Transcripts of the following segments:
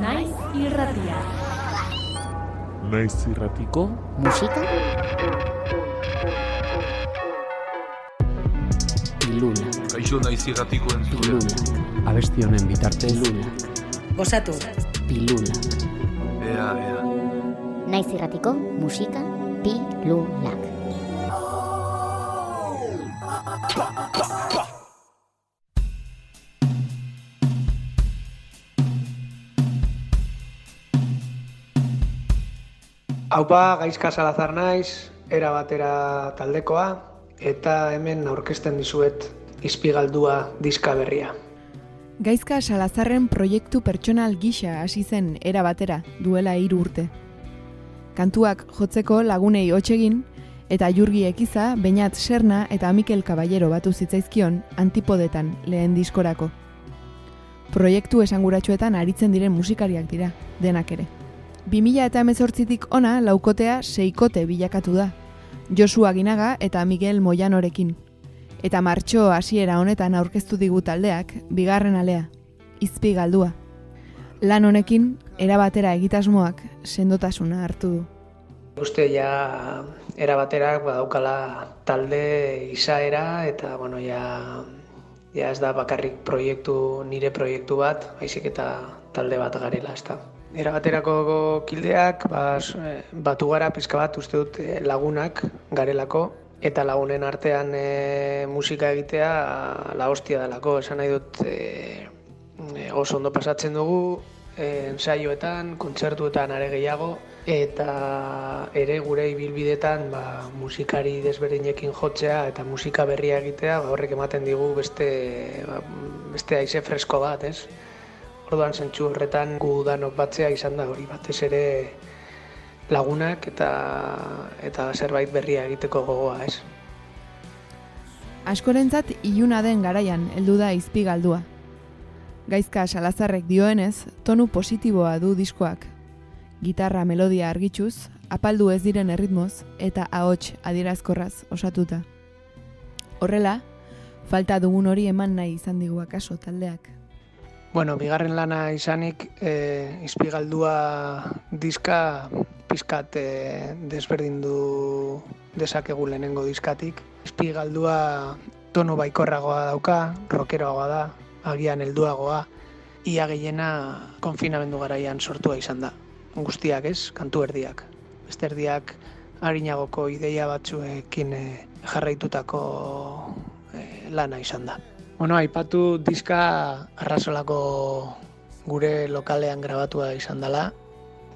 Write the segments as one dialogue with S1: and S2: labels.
S1: Naiz irratia.
S2: Naiz irratiko
S3: musika pilula
S4: Kaixo naiz irratiko entzule.
S3: pilula
S2: abesti honen bitartez
S3: pilula
S5: Gozatu.
S3: pilula
S4: Ea, ea.
S3: naiz irratiko musika pilulak
S6: Haupa, gaizka salazar naiz, era batera taldekoa, eta hemen aurkezten dizuet izpigaldua diska berria.
S7: Gaizka Salazarren proiektu pertsonal gisa hasi zen era batera duela hiru urte. Kantuak jotzeko lagunei hotsegin eta Jurgi Ekiza, Beñat Serna eta Mikel Caballero batu zitzaizkion antipodetan lehen diskorako. Proiektu esanguratsuetan aritzen diren musikariak dira, denak ere. 2000 eta emezortzitik ona laukotea seikote bilakatu da. Josu Aginaga eta Miguel Moyanorekin. Eta martxo hasiera honetan aurkeztu digu taldeak, bigarren alea, izpi galdua. Lan honekin, erabatera egitasmoak sendotasuna hartu du.
S6: Uste ja era batera badaukala talde izaera eta bueno, ja, ja ez da bakarrik proiektu, nire proiektu bat, baizik eta talde bat garela, ez da. Era baterako kildeak, ba, s- eh, batu gara pizka bat uste dut eh, lagunak garelako, eta lagunen artean e, musika egitea la hostia delako, esan nahi dut e, e, oso ondo pasatzen dugu, e, ensaioetan, kontzertuetan are gehiago, eta ere gure ibilbidetan ba, musikari desberdinekin jotzea eta musika berria egitea, ba, horrek ematen digu beste, ba, beste aize fresko bat, ez? Orduan zentsu horretan gu danok batzea izan da hori batez ere lagunak eta eta zerbait berria egiteko gogoa, ez?
S7: Askorentzat iluna den garaian heldu da izpi galdua. Gaizka Salazarrek dioenez, tonu positiboa du diskoak. Gitarra melodia argitxuz, apaldu ez diren erritmoz eta ahots adierazkorraz osatuta. Horrela, falta dugun hori eman nahi izan digu akaso taldeak.
S6: Bueno, bigarren lana izanik, e, izpigaldua diska pizkat e, desberdindu dezakegu lehenengo diskatik. Izpigaldua tono baikorragoa dauka, rockeroagoa da, agian helduagoa, ia gehiena konfinamendu garaian sortua izan da. Guztiak ez, kantu erdiak. Beste erdiak harinagoko ideia batzuekin e, jarraitutako e, lana izan da. Bueno, aipatu diska arrasolako gure lokalean grabatua izan dela,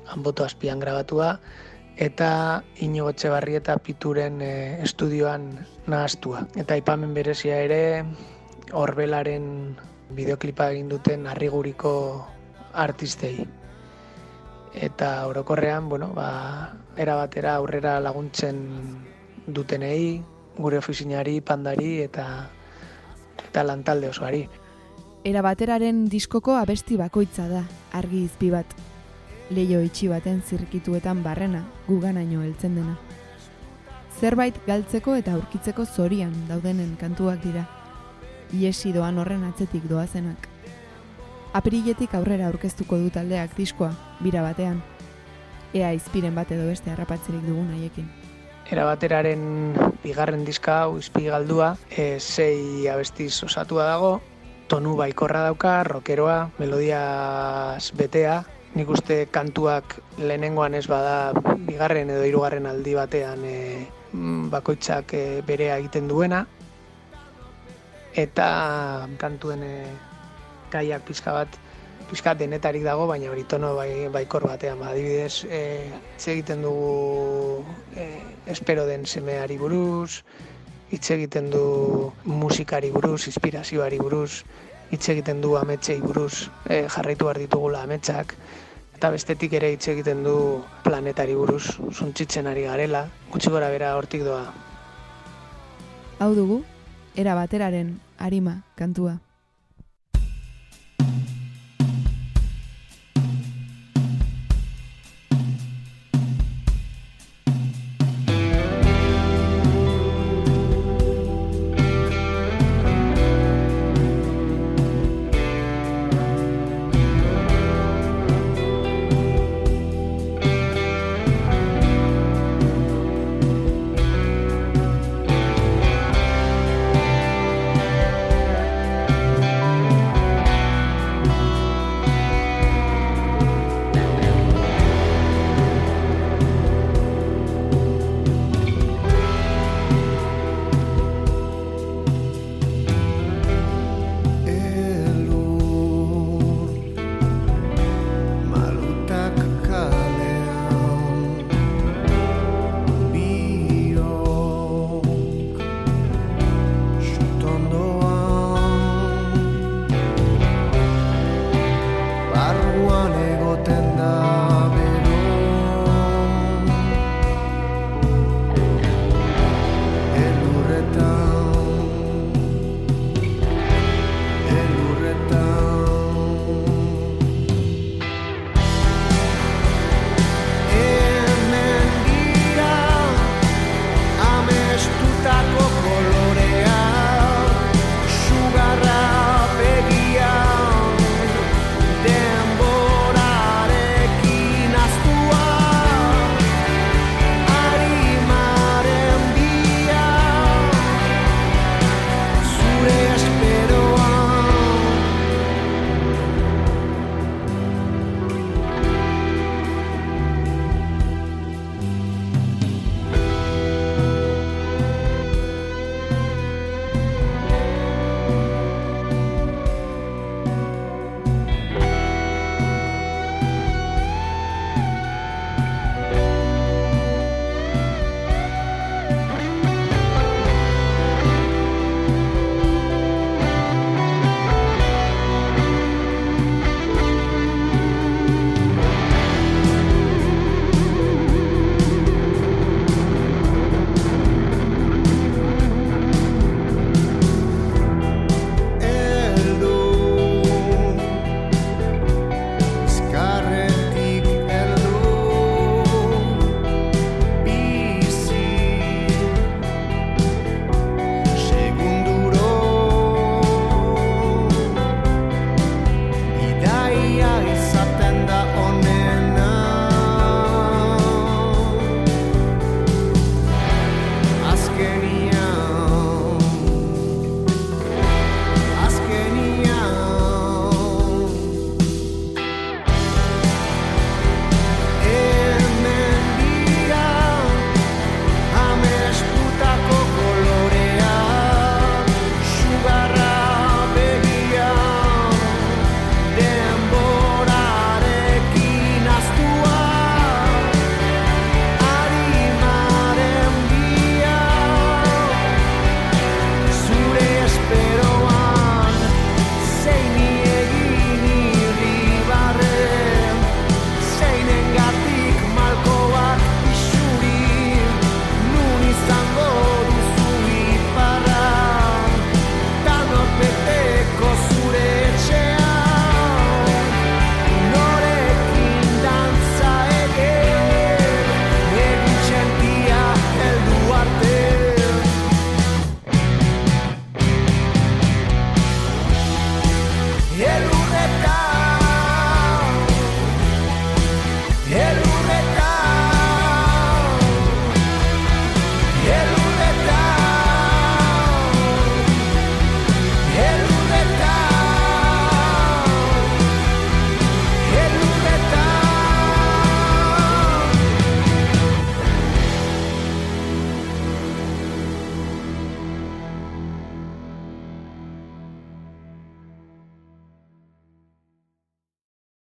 S6: hanboto azpian grabatua, eta Inigo Etxebarri eta Pituren e, estudioan nahaztua. Eta aipamen berezia ere, Orbelaren bideoklipa egin duten arriguriko artistei. Eta orokorrean, bueno, ba, era batera aurrera laguntzen dutenei, gure ofizinari, pandari eta eta lantalde osoari.
S7: Era bateraren diskoko abesti bakoitza da, argi izpi bat. Leio itxi baten zirkituetan barrena, guganaino heltzen dena. Zerbait galtzeko eta aurkitzeko zorian daudenen kantuak dira. Iesi doan horren atzetik doazenak. Apiriletik aurrera aurkeztuko du taldeak diskoa, bira batean. Ea izpiren bat edo beste harrapatzerik dugun haiekin.
S6: Era bateraren bigarren diska hau izpi galdua, e, sei abestiz osatua dago, tonu baikorra dauka, rockeroa, melodiaz betea, nik uste kantuak lehenengoan ez bada bigarren edo hirugarren aldi batean e, mm, bakoitzak e, berea egiten duena, eta kantuen e, gaiak pizka bat pizka denetarik dago, baina hori tono bai, baikor batean. Ba, adibidez, e, egiten dugu espero den semeari buruz, hitz egiten du musikari buruz, inspirazioari buruz, hitz egiten du ametsei buruz, e, jarraitu behar ditugula ametsak, eta bestetik ere hitz egiten du planetari buruz, suntzitzen ari garela, gutxi gora bera hortik doa.
S7: Hau dugu, era bateraren arima kantua.